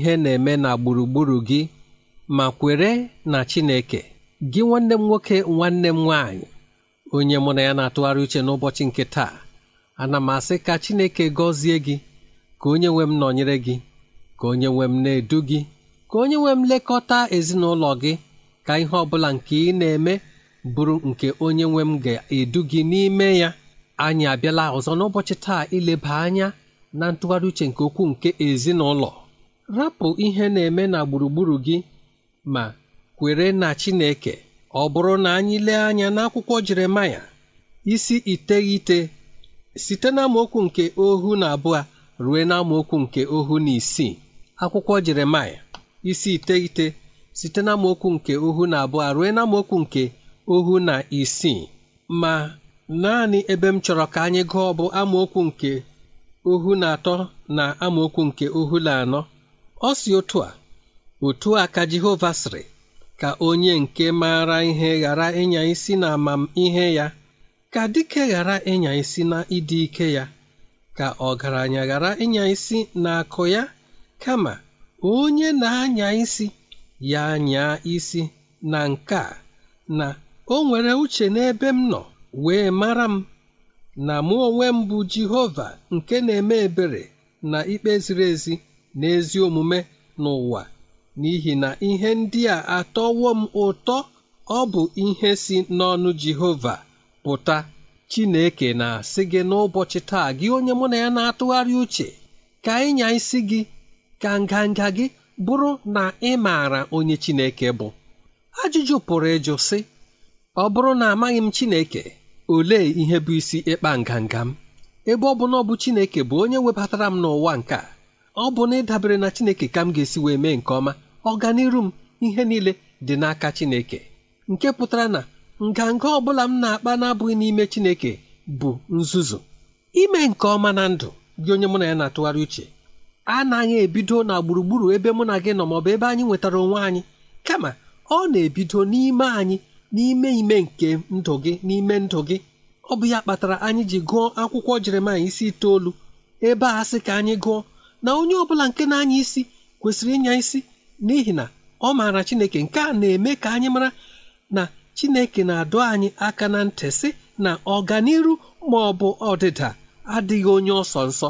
Ihe na-eme na gburugburu gị ma kwere na Chineke gị nwanne m nwoke nwanne m nwaanyị onye mụ na ya na-atụgharị uche n'ụbọchị nke taa ana m asị ka Chineke gọzie gị ka onye nwe m nọnyere gị ka onye nwe m na-edu gị ka onye nwe m lekọta ezinụlọ gị ka ihe ọ bụla nke ị na-eme bụrụ nke onye nwe m ga-edu gị n'ime ya. Anyị abịala ọzọ n'ụbọchị taa ileba anya na ntụgharị uche nke okwu nke ezinụlọ. Rapụ ihe na-eme na gburugburu gị ma kwere na Chineke ọ bụrụ na anyị lee anya n'akwụkwọ Jeremaya isi iteghete site n'amaokwu nke ohu na abụọ ruo n'amaokwu nke ohu na isii. Akwụkwọ Jeremaya isi iteghete site n'amaokwu nke ohu na abụọ ruo n'amaokwu nke ohu na isii. Ma naanị ebe m chọrọ ka anyị gụọ bụ amaokwu nke ohu na atọ na amaokwu nke ohu na anọ. Ọ si otu a otu a ka Jehova sịrị ka onye nke maara ihe ghara ịnya isi na amamihe ya ka dike ghara ịnya isi na ịdị ike ya ka ọgaranya ghara ịnya isi na akụ ya kama onye na-anya isi ya nyaa isi na nke a na o nwere uche n'ebe m nọ wee mara m na mụ onwe m bụ Jehova nke na-eme ebere na ikpe ziri ezi. Na ezi omume n'ụwa n'ihi na ihe ndị a atọwo m ụtọ ọ bụ ihe si n'ọnụ Jehova pụta. Chineke na-asị gị n'ụbọchị taa gị onye mụ na ya na-atụgharị uche ka ịnya isi gị ka nganga gị bụrụ na ị maara onye Chineke bụ. Ajụjụ pụrụ ịjụ sị ọ bụrụ na amaghị m Chineke olee ihe bụ isi ịkpa nganga m? Ebe ọ bụ na ọ bụ Chineke bụ onye webatara m n'ụwa nke a ọ bụ na ịdabere na Chineke ka m ga-esi wee mee nke ọma ọganiru m ihe niile dị n'aka Chineke. Nke pụtara na nganga ọ bụla m na-akpa na-abụghị n'ime Chineke bụ nzuzu. Ime nke ọma na ndụ gị onye mụ na ya na-atụgharị uche anaghị ebido na gburugburu ebe mụ na gị nọ maọbụ ebe anyị nwetara onwe anyị. Kama ọ na-ebido n'ime anyị n'ime ime nke ndụ gị n'ime ndụ gị. Ọ bụ ya kpatara anyị ji gụọ akwụkwọ Jeremaya isi itoolu ebe a sị ka anyị gụọ na onye ọ bụla nke na-anya isi kwesịrị ịnya isi n'ihi na ọ maara Chineke. Nke a na-eme ka anyị mara na Chineke na-adọ anyị aka na ntị sị na ọganiru ma ọ bụ ọdịda adịghị onye ọsọ nsọ.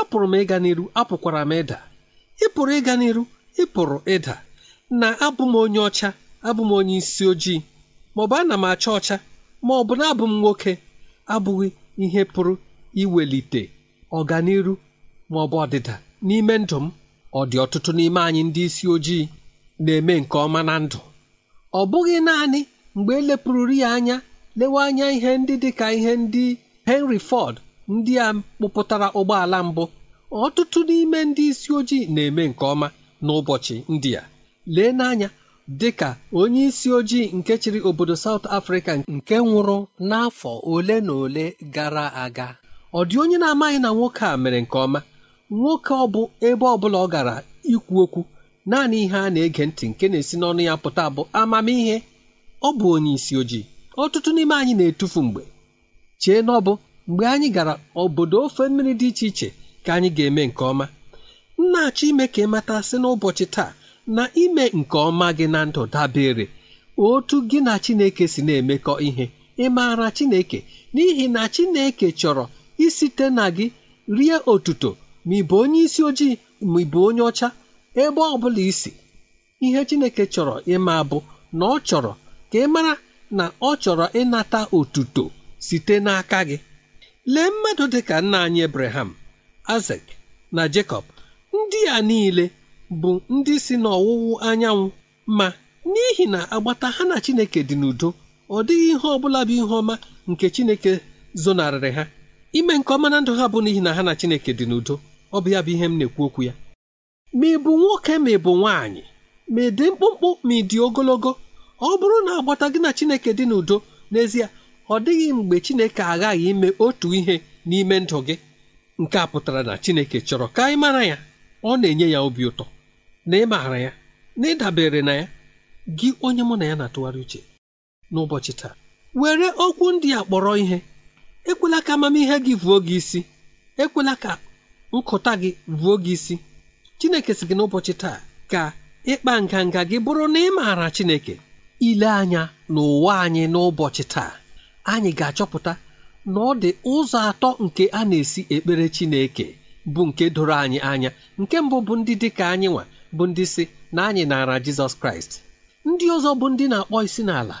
Apụrụ m ịga n'iru apụkwara m ịda. Ịpụrụ ịga n'iru ịpụrụ ịda. Na abụ m onye ọcha abụ m onye isi ojii. Ma ọ bụ ana m acha ọcha ma ọ bụ na abụ m nwoke abụghị ihe pụrụ iwelite ọganiru ma ọ bụ ọdịda. N'ime ndụ m ọ dị ọtụtụ n'ime anyị ndị isi ojii na-eme nke ọma na ndụ. Ọ bụghị naanị mgbe elepụrụrụ ya anya lewe anya ihe ndị dị ka ihe ndị Henry Ford ndị a kpụpụtara ụgbọala mbụ ọtụtụ n'ime ndị isi ojii na-eme nke ọma n'ụbọchị ndị a. Lee n'anya dị ka onye isi ojii nke chịrị obodo South Africa nke nwụrụ n'afọ ole na ole gara aga. Ọ dị onye na-amaghị na nwoke a mere nke ọma. Nwoke ọ bụ ebe ọ bụla ọ gara ikwu okwu naanị ihe a na-ege ntị nke na-esi n'ọnụ ya pụta bụ amamihe. Ọ bụ onye isi ojii ọtụtụ n'ime anyị na-etufu mgbe. Chee na ọ bụ mgbe anyị gara obodo ofe mmiri dị iche iche ka anyị ga-eme nke ọma. Nna-achọ ime ka ịmata sị n'ụbọchị taa na ime nke ọma gị na ndụ dabere. Otu gị na Chineke si na-emekọ ihe. Ị maara Chineke n'ihi na Chineke chọrọ isite na gị rie otuto ma ị bụ onye isi ojii ma ị bụ onye ọcha. Ebe ọ bụla isi ihe Chineke chọrọ ịma bụ na ọ chọrọ ka ị mara na ọ chọrọ ịnata otuto site n'aka gị. Lee mmadụ dị ka nna anyị Abraham Isaac na Jacob. Ndị a niile bụ ndị si n'ọwụwụ anyanwụ. Ma n'ihi na agbata ha na Chineke dị n'udo ọ dịghị ihe ọ bụla bụ ihe ọma nke Chineke zonarịrị ha. Ime nke ọma na ndụ ha bụ n'ihi na ha na Chineke dị n'udo. Ọ bụ ya bụ ihe m na-ekwu okwu ya. Ma ị bụ nwoke ma ị bụ nwaanyị ma ị dị mkpụmkpụ ma ị dị ogologo ọ bụrụ na agbata gị na Chineke dị n'udo n'ezie ọ dịghị mgbe Chineke aghaghị ime otu ihe n'ime ndụ gị. Nke a pụtara na Chineke chọrọ ka anyị mara ya. Ọ na-enye ya obi ụtọ na ịmaara ya na ịdabere na ya. Gị onye mụ na ya na-atụgharị uche n'ụbọchị taa were okwu ndị a kpọrọ ihe. Ekwela ka amamihe gị vuo gị isi. Ekwela ka nkụta gị vuo gị isi. Chineke si gị n'ụbọchị taa ka ịkpa nganga gị bụrụ na ị maara Chineke ile anya n'ụwa anyị n'ụbọchị taa. Anyị ga-achọpụta na ọ dị ụzọ atọ nke a na-esi ekpere Chineke bụ nke doro anyị anya. Nke mbụ bụ ndị dị ka anyị nwa bụ ndị si na anyị naara Jizọs Kraịst. Ndị ọzọ bụ ndị na-akpọ isi n'ala.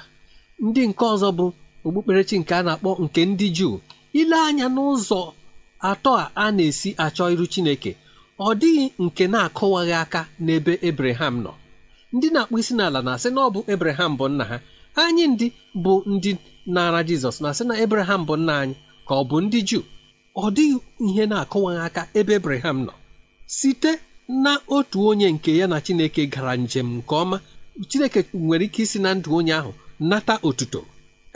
Ndị nke ọzọ bụ okpukperechi nke a na-akpọ nke ndị Juu. Ile anya n'ụzọ atọ a a na-esi achọ iru Chineke. Ọ dịghị nke na-akụwaghị aka n'ebe Ebreham nọ. Ndị na-akpọ isi n'ala na-asị na ọ bụ Ebreham bụ nna ha. Anyị ndị bụ ndị naara Jizọs na-asị na Ebreham bụ nna anyị ka ọ bụ ndị Juu. Ọ dịghị ihe na-akụwaghị aka ebe Ebreham nọ. Site na otu onye nke ya na Chineke gara njem nke ọma Chineke nwere ike isi na ndụ onye ahụ nata otuto.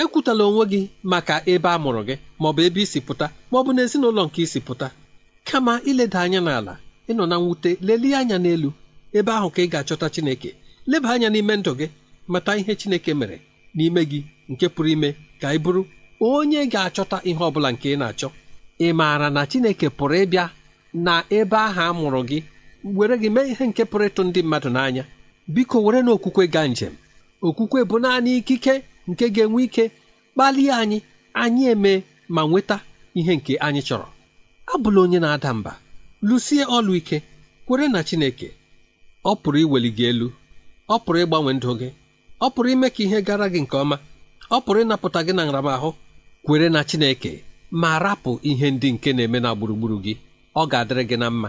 Ekwutala onwe gị maka ebe a mụrụ gị maọbụ ebe isi pụta maọbụ n'ezinụlọ nke isi pụta. Kama ileda anya n'ala ịnọ na mwute lelie anya n'elu ebe ahụ ka ị ga-achọta Chineke. Leba anya n'ime ndụ gị mata ihe Chineke mere n'ime gị nke pụrụ ime ka ị bụrụ onye ga-achọta ihe ọ bụla nke ị na-achọ. Ị maara na Chineke pụrụ ịbịa na ebe ahụ a mụrụ gị? Were gị mee ihe nke pụrụ ịtụ ndị mmadụ n'anya. Biko were na okwukwe gaa njem. Okwukwe bụ naanị ikike nke ga-enwe ike kpalie anyị anyị eme ma nweta ihe nke anyị chọrọ. Abụla onye na-ada mba lụsie ọlụ ike kwere na Chineke. Ọ pụrụ iweli gị elu ọ pụrụ ịgbanwe ndụ gị ọ pụrụ ime ka ihe gara gị nke ọma ọ pụrụ ịnapụta gị na nramahụ kwere na Chineke ma rapụ ihe ndị nke na-eme na gburugburu gị. Ọ ga-adịrị gị na mma.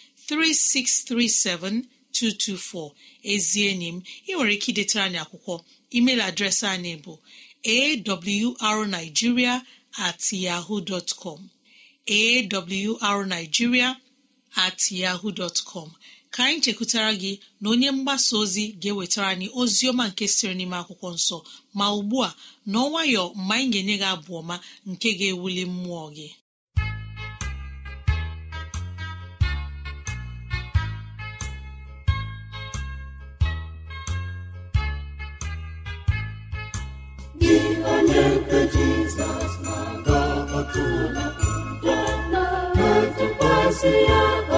3637 224 ezi enyi m ị nwere ike idetara anyị akwụkwọ. Email adreesị anyị bụ awrnigeria at yahoo dot com. Awrnigeria at yahoo dot com. Ka anyị chekwutara gị na onye mgbasa ozi ga-ewetara anyị ozi ọma nke sịrị n'ime akwụkwọ nsọ. Ma ugbu a n'ọnwayọ mgbe anyị ga-enye gị abụ ọma nke ga-ewuli mmụọ gị. Ya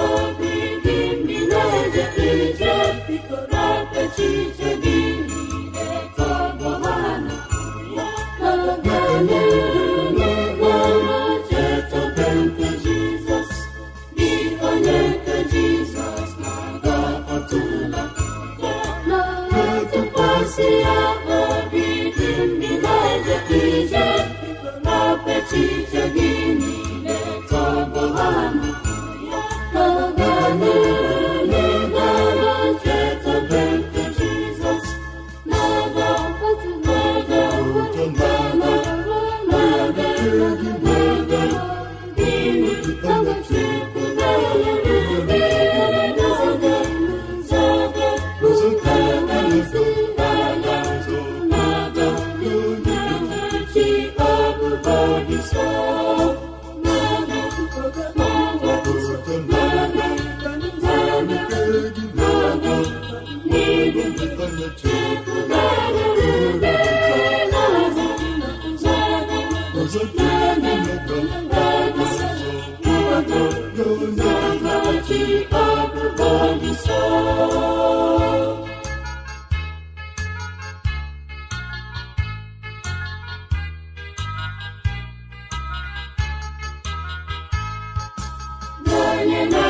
onye na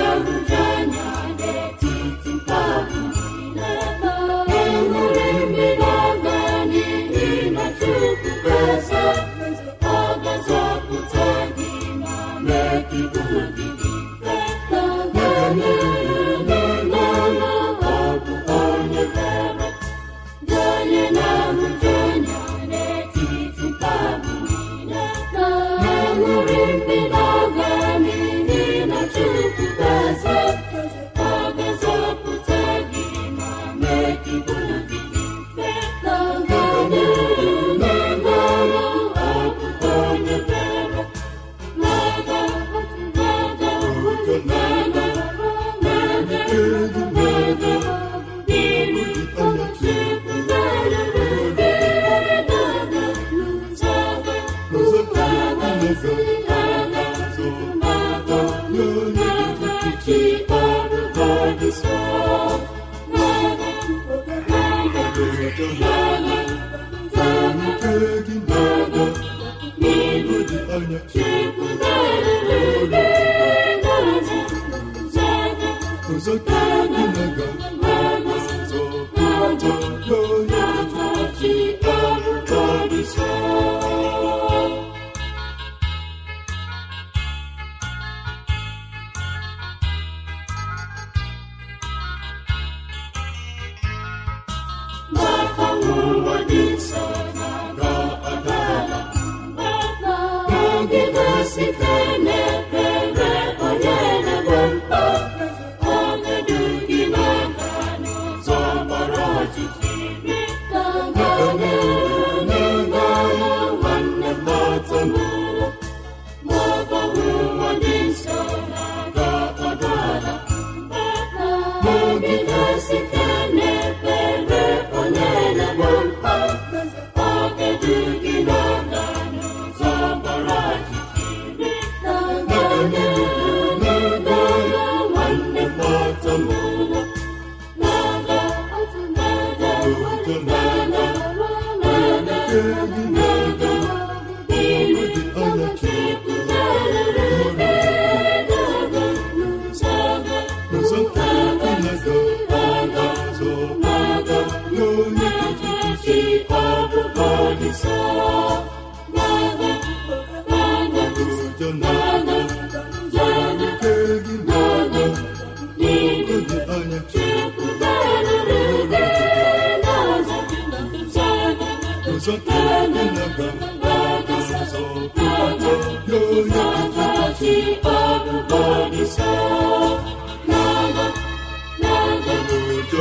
ụzọ anyị na-aga ụzọ pụta ya onye ọbụbọ n'isi na-aga na-aga n'ụjọ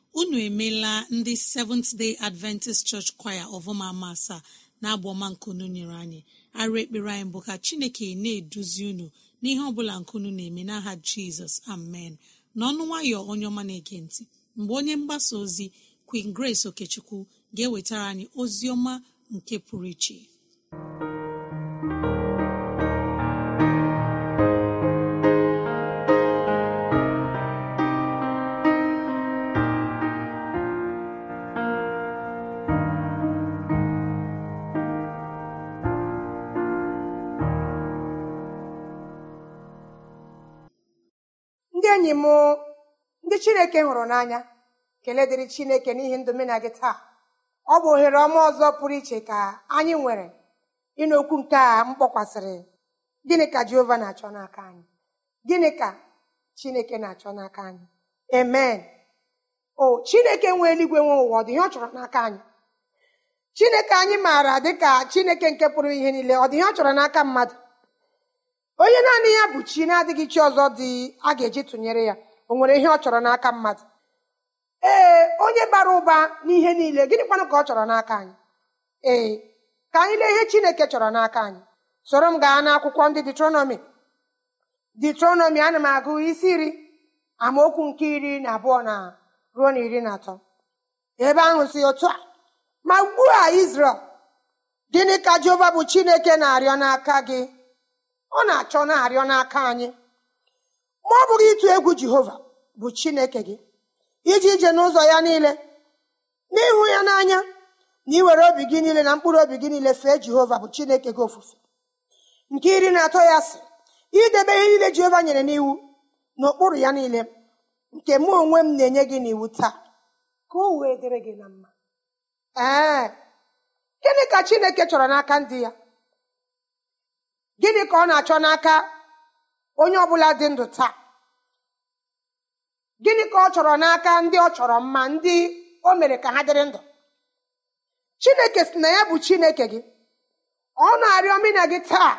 unu emeela ndị seventh day adventist church choir ọvụma asaa na-abụ ọma nkunu nyere anyị. Arụ ekpere anyị bụ ka chineke na-eduzi unu n'ihe ọbụla nkunu na-eme n'aha jizọs. Amen. N'ọnụ nwayọ onye ọma na-ege ntị mgbe onye mgbasa ozi queen grace okechukwu ga-ewetara anyị ozi ọma nke pụrụ iche. Enyi m ndị chineke hụrụ n'anya kelee dịrị chineke n'ihi ndụ mena gị taa. Ọ bụ ohere ọma ọzọ pụrụ iche ka anyị nwere ịnụ nke a m kpọkwasịrị gịnị ka jehova na-achọ n'aka anyị? Gịnị ka chineke na-achọ n'aka anyị? Amen. O chineke nwe eluigwe nwe ụwa ọ dị ọ chọrọ n'aka anyị? Chineke anyị maara dịka chineke nke pụrụ ihe niile ọ dị ọ chọrọ n'aka mmadụ? Onye naanị ya bụ chi na-adịghị chi ọzọ dị a ga-eji tụnyere ya. O nwere ihe ọ chọrọ n'aka mmadụ? Ee onye bara ụba n'ihe niile gịnịkwanụ ka ọ chọrọ n'aka anyị? Ee ka anyị lee ihe chineke chọrọ n'aka anyị. Soro m gaa n'akwụkwọ ndị detronomi detronomi ana m agụ isi iri amaokwu nke iri na abụọ na ruo na iri na atọ. Ebe ahụ si otu a ma ugbu a Izrel gịnị ka Jehova bụ Chineke na-arịọ n'aka gị? Ọ na-achọ na-arịọ n'aka anyị. Ma ọ bụghị ịtụ egwu Jehova bụ Chineke gị iji ije n'ụzọ ya niile n'ịhụ ya n'anya na iwere obi gị niile na mkpụrụ obi gị niile fee Jehova bụ Chineke gị ofufe. Nke iri na atọ ya sị idebe ihe niile Jehova nyere n'iwu n'okpuru ya niile nke mụ onwe m na-enye gị n'iwu taa. Ka o wee dịrị gị na mma. Ee. Gịnị ka Chineke chọrọ n'aka ndị ya? Gịnị ka ọ na-achọ n'aka onye ọbụla dị ndụ taa? Gịnị ka ọ chọrọ n'aka ndị ọ chọrọ mma ndị o mere ka ha dịrị ndụ? Chineke si na ya bụ chineke gị. Ọ na-arịọ mina gị taa.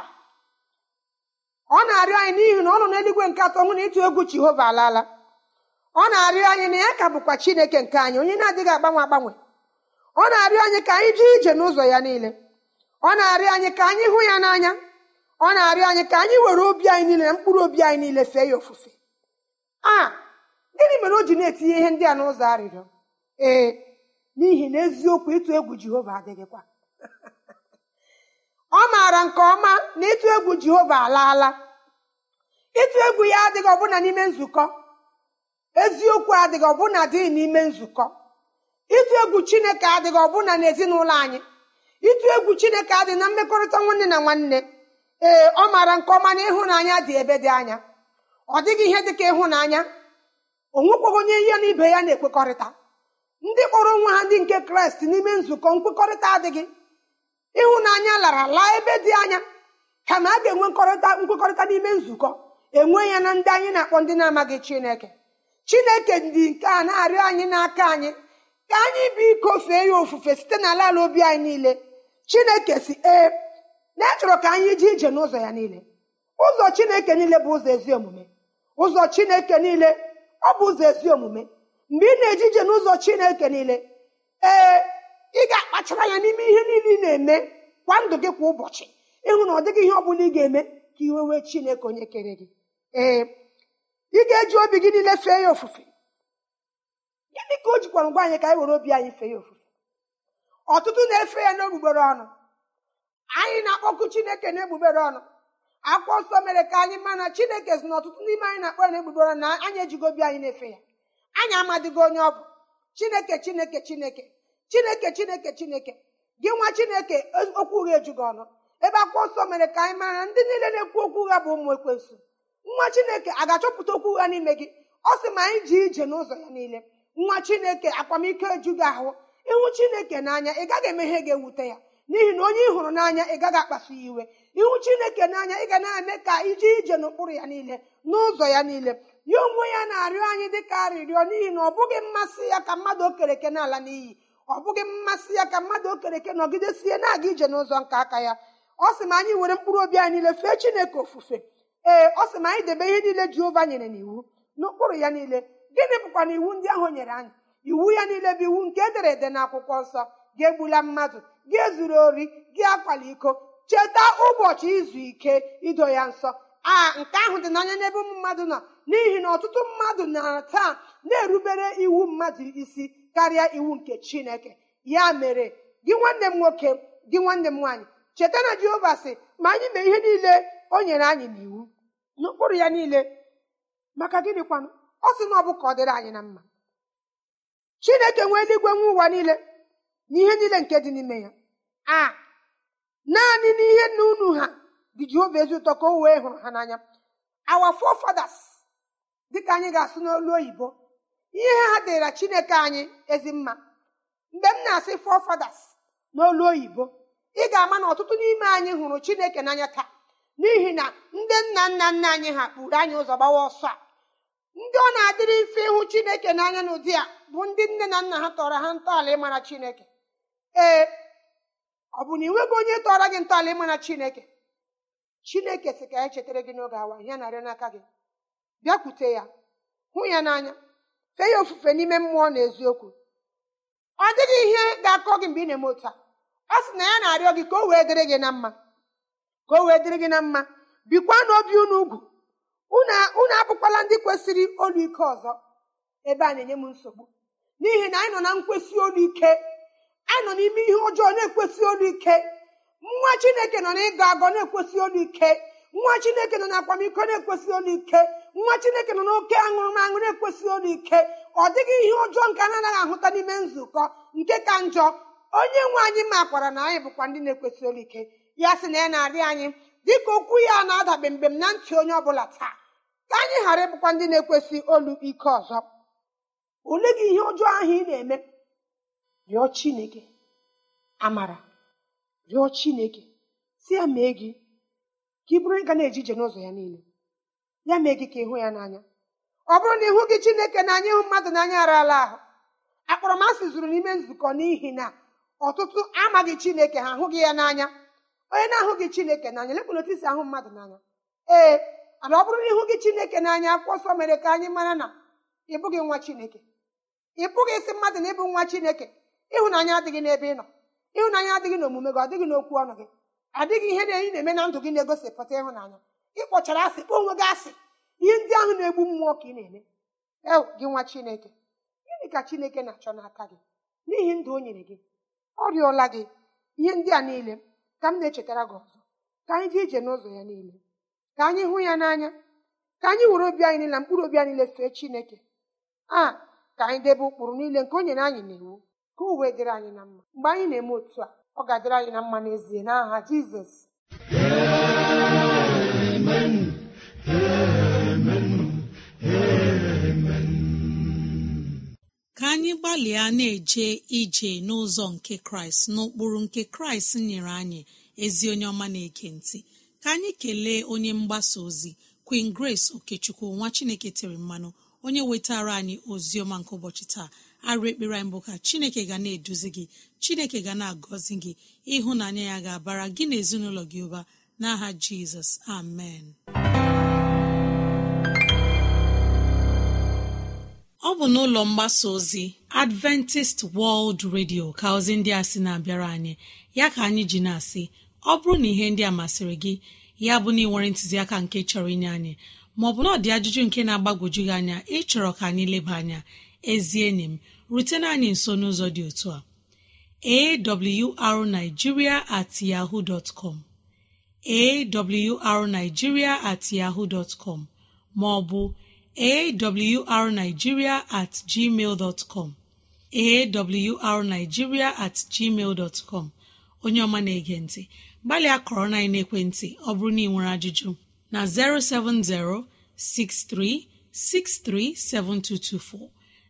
Ọ na-arịọ anyị n'ihi na ọ nọ n'eluigwe nke atọ hụ na ịtụ egwu jehova alaala. Ọ na-arịọ anyị na ya ka bụkwa chineke nke anyị onye na-adịghị agbanwe agbanwe. Ọ na-arịọ anyị ka anyị jee ije n'ụzọ ya niile. Ọ na-arịọ anyị ka anyị hụ ya n'anya. Ọ na-arịọ anyị ka anyị were obi anyị niile na mkpụrụ obi anyị niile fee ya ofufe. A gịnị mere o ji na-etinye ihe ndị a n'ụzọ arịrịọ? Ee n'ihi na eziokwu ịtụ egwu jehova adịghịkwa. Ọ maara nke ọma na ịtụ egwu jehova alaala. Ịtụ egwu ya adịghị ọbụna n'ime nzukọ. Eziokwu adịghị ọbụna dịghị n'ime nzukọ. Ịtụ egwu chineke adịghị ọbụna n'ezinụlọ anyị. Ịtụ egwu chineke adịghị na mmekọrịta nwanne na nwanne. Ee ọ maara nke ọma na ịhụnanya dị ebe dị anya. Ọ dịghị ihe dị ka ịhụnanya. O nwekwaghị onye ihe na ibe ya na-ekwekọrịta. Ndị kpọrọ onwe ha ndị nke kraịst n'ime nzukọ nkwekọrịta adịghị. Ịhụnanya lara laa ebe dị anya. Kama a ga-enwe nkọrịta nkwekọrịta n'ime nzukọ. Enwe ya na ndị anyị na-akpọ ndị na-amaghị chineke. Chineke dị nke a na-arịọ anyị n'aka anyị. Ka anyị bụ iko fee ya ofufe site n'ala ala obi anyị niile. Chineke si ee na echọrọ ka anyị jee ije n'ụzọ ya niile. Ụzọ chineke niile bụ ụzọ ezi omume. Ụzọ chineke niile ọ bụ ụzọ ezi omume. Mgbe ị na-eje ije n'ụzọ chineke niile ee ị ga-akpachara ya n'ime ihe niile ị na-eme kwa ndụ gị kwa ụbọchị. Ịhụ na ọ dịghị ihe ọ bụla ị ga-eme ka iwe wee chineke onye kere gị. Ee ị ga-eji obi gị niile fee ya ofufe. Gịnị ka o jikwara ngwa anyị ka anyị were obi anyị fee ya ofufe? Ọtụtụ na-efe ya n'egbugbere ọnụ. Anyị na-akpọkụ chineke na-egbugbere ọnụ. Akwụkwọ nsọ mere ka anyị mana chineke si na ọtụtụ n'ime anyị na-akpọ ya na-egbugbere ọnụ na anyị ejigo obi anyị na-efe ya. Anyị amadịgo onye ọ bụ. Chineke chineke chineke. Chineke chineke chineke. Gị nwa chineke okwu ụgha ejughị ọnụ. Ebe akwụkwọ nsọ mere ka anyị mara na ndị niile na-ekwu okwu ụgha bụ ụmụ ekwensu. Nwa chineke a ga-achọpụta okwu ụgha n'ime gị? Ọ sị ma anyị ji ije n'ụzọ ya niile. Nwa chineke akwamiko ejughị ahụ. Ịhụ chineke n'anya ị gaghị eme ihe ga-ewute ya. N'ihi na onye ị hụrụ n'anya ị gaghị akpasu ya iwe. Ịhụ chineke n'anya ị ga na-eme ka ije ije n'ụkpụrụ ya niile n'ụzọ ya niile. Ya onwe ya na-arịọ anyị dị ka arịrịọ n'ihi na ọ bụghị mmasị ya ka mmadụ okereke n'ala n'iyi. Ọ bụghị mmasị ya ka mmadụ okereke nọgidesie na-aga ije n'ụzọ nke aka ya. Ọ sị ma anyị were mkpụrụ obi anyị niile fee chineke ofufe. Ee ọ sị ma anyị debe ihe niile jehova nyere n'iwu n'ụkpụrụ ya niile. Gịnị bụkwa na iwu ndị ahụ nyere anyị? Iwu ya niile bụ iwu nke edere ede n'akwụkwọ nsọ. Gị egbula mmadụ gị ezuru ori gị akwala iko cheta ụbọchị izu ike ido ya nsọ. A nke ahụ dị n'anya n'ebe ụmụ mmadụ nọ n'ihi na ọtụtụ mmadụ na taa na-erubere iwu mmadụ isi karịa iwu nke chineke. Ya mere gị nwanne m nwoke gị nwanne m nwaanyị cheta na jehova sị ma anyị mee ihe niile o nyere anyị n'iwu. N'ụkpụrụ ya niile maka gịnịkwanụ? Ọ sị na ọ bụ ka ọ dịrị anyị na mma. Chineke nwee eluigwe nwe ụwa niile. Na ihe niile nke dị n'ime ya. A naanị n'ihe nna unu ha dị jehova ezi ụtọ ka o wee hụrụ ha n'anya. Our forefathers dịka anyị ga-asụ n'olu oyibo ihe ha dịra chineke anyị ezi mma. Mgbe m na-asị forefathers n'olu oyibo ị ga-ama na ọtụtụ n'ime anyị hụrụ chineke n'anya taa. N'ihi na ndị nna nna nna anyị ha kpuru anyị ụzọ gbawa ọsọ a. Ndị ọ na-adịrị mfe ịhụ chineke n'anya n'ụdị a bụ ndị nne na nna ha tọrọ ha ntọala ịmara chineke. Ee ọ bụ na ị nweghị onye tọrọ gị ntọala ịmara chineke? Chineke sị ka ya chetara gị n'oge awa ihe narị n'aka gị. Bịakwute ya hụ ya n'anya fee ya ofufe n'ime mmụọ na eziokwu. Ọ dịghị ihe ga-akọ gị mgbe ị na-eme otu a. Ọ sị na ya na-arịọ gị ka o wee dịrị gị na mma ka o wee dịrị gị na mma. Bikwa n'obi unu ugwu. Unu abụkwala ndị kwesịrị olu ike ọzọ. Ebe a na-enye m nsogbu. N'ihi na anyị nọ na nkwesị olu ike. Anyị nọ n'ime ihe ọjọọ na-ekwesị olu ike. Nwa chineke nọ n'ịgọ agọ na-ekwesị olu ike. Nwa chineke nọ n'akwamiko na-ekwesị olu ike. Nwa chineke nọ n'oke aṅụrụmaṅụ na-ekwesị olu ike. Ọ dịghị ihe ọjọọ nke a na-anaghị ahụta n'ime nzukọ nke ka njọ. Onye nwe anyị makwara na anyị bụkwa ndị na-ekwesị olu ike. Ya sị na ya na-arị anyị dịka okwu ya na-adabe mbem na ntị onye ọbụla taa. Ka anyị ghara ịbụkwa ndị na-ekwesị olu ike ọzọ. Ole gị ihe ọjọọ ahụ ị na-eme? Rịọ chineke amara. Rịọ chineke si ya mee gị ka ị bụrụ ịga na-eje ije n'ụzọ ya niile. Ya mee gị ka ịhụ ya n'anya. Ọ bụrụ na ịhụ gị chineke n'anya ịhụ mmadụ n'anya arala ahụ akpọrọmasị zuru n'ime nzukọ n'ihi na ọtụtụ amaghị chineke ha ahụghị ya n'anya. Onye na-ahụ gị chineke n'anya lekpụna otu isi ahụ mmadụ n'anya. Ee mana ọ bụrụ na ịhụ gị chineke n'anya akwụkwọ nsọ mere ka anyị mara na ị nwa chineke. Ị pụghị isi mmadụ na ịbụ nwa chineke. Ịhụnanya adịghị n'ebe ị nọ. Ịhụnanya adịghị n'omume gị ọ dịghị n'okwu ọnụ gị. Adịghị ihe na-enyi na-eme na ndụ gị na-egosipụta ịhụnanya. Ịkpọchara asị kpọọ onwe gị asị. Ihe ndị ahụ na-egbu mmụọ ka ị na-eme. Ew gị nwa chineke gịnị ka chineke na-achọ n'aka gị? N'ihi ndụ o nyere gị ọ rịọla gị ihe ndị a niile. Ka m na-echetara gị ọzọ. Ka anyị jee ije n'ụzọ ya niile. Ka anyị hụ ya n'anya. Ka anyị were obi anyị niile mkpụrụ obi anyị niile fee chineke. A ka anyị debe ụkpụrụ niile nke o nyere anyị n'iwu. Ka o wee dịrị anyị na mma. Mgbe anyị na-eme otu a ọ ga-adịrị anyị na mma n'ezie n'aha jizọs. Ka anyị gbalịa na-eje ije n'ụzọ nke kraịst n'ụkpụrụ nke kraịst nyere anyị ezi onye ọma na-eke ntị. Ka anyị kelee onye mgbasa ozi queen grace okechukwu nwa chineke tere mmanụ onye wetara anyị ozi ọma nke ụbọchị taa. Arụ ekpere anyị bụ ka chineke ga na-eduzi gị chineke ga na-agọzi gị ịhụnanya ya ga-abara gị na ezinụlọ gị ụba. N'aha jizọs amen. Ọ bụ n'ụlọ mgbasa ozi adventist world radio ka ozi ndị a sị na-abịara anyị. Ya ka anyị ji na-asị ọ bụrụ na ihe ndị a masịrị gị ya bụ na ị nwere ntụziaka nke chọrọ inye anyị maọbụ na ọ dị ajụjụ nke na-agbagwoju gị anya ịchọrọ ka anyị leba anya. Ezi enyi m rutena anyị nso n'ụzọ dị otu a. Awrnigeria at yahoo dot com. At yahoo dot maọbụ awrnigeria at gmail dot com. Awrnigeria at gmail dot com. Onye ọma na-ege ntị gbalịa kọrọ na ekwentị ọ bụrụ na ị nwere ajụjụ na 070 6363 7224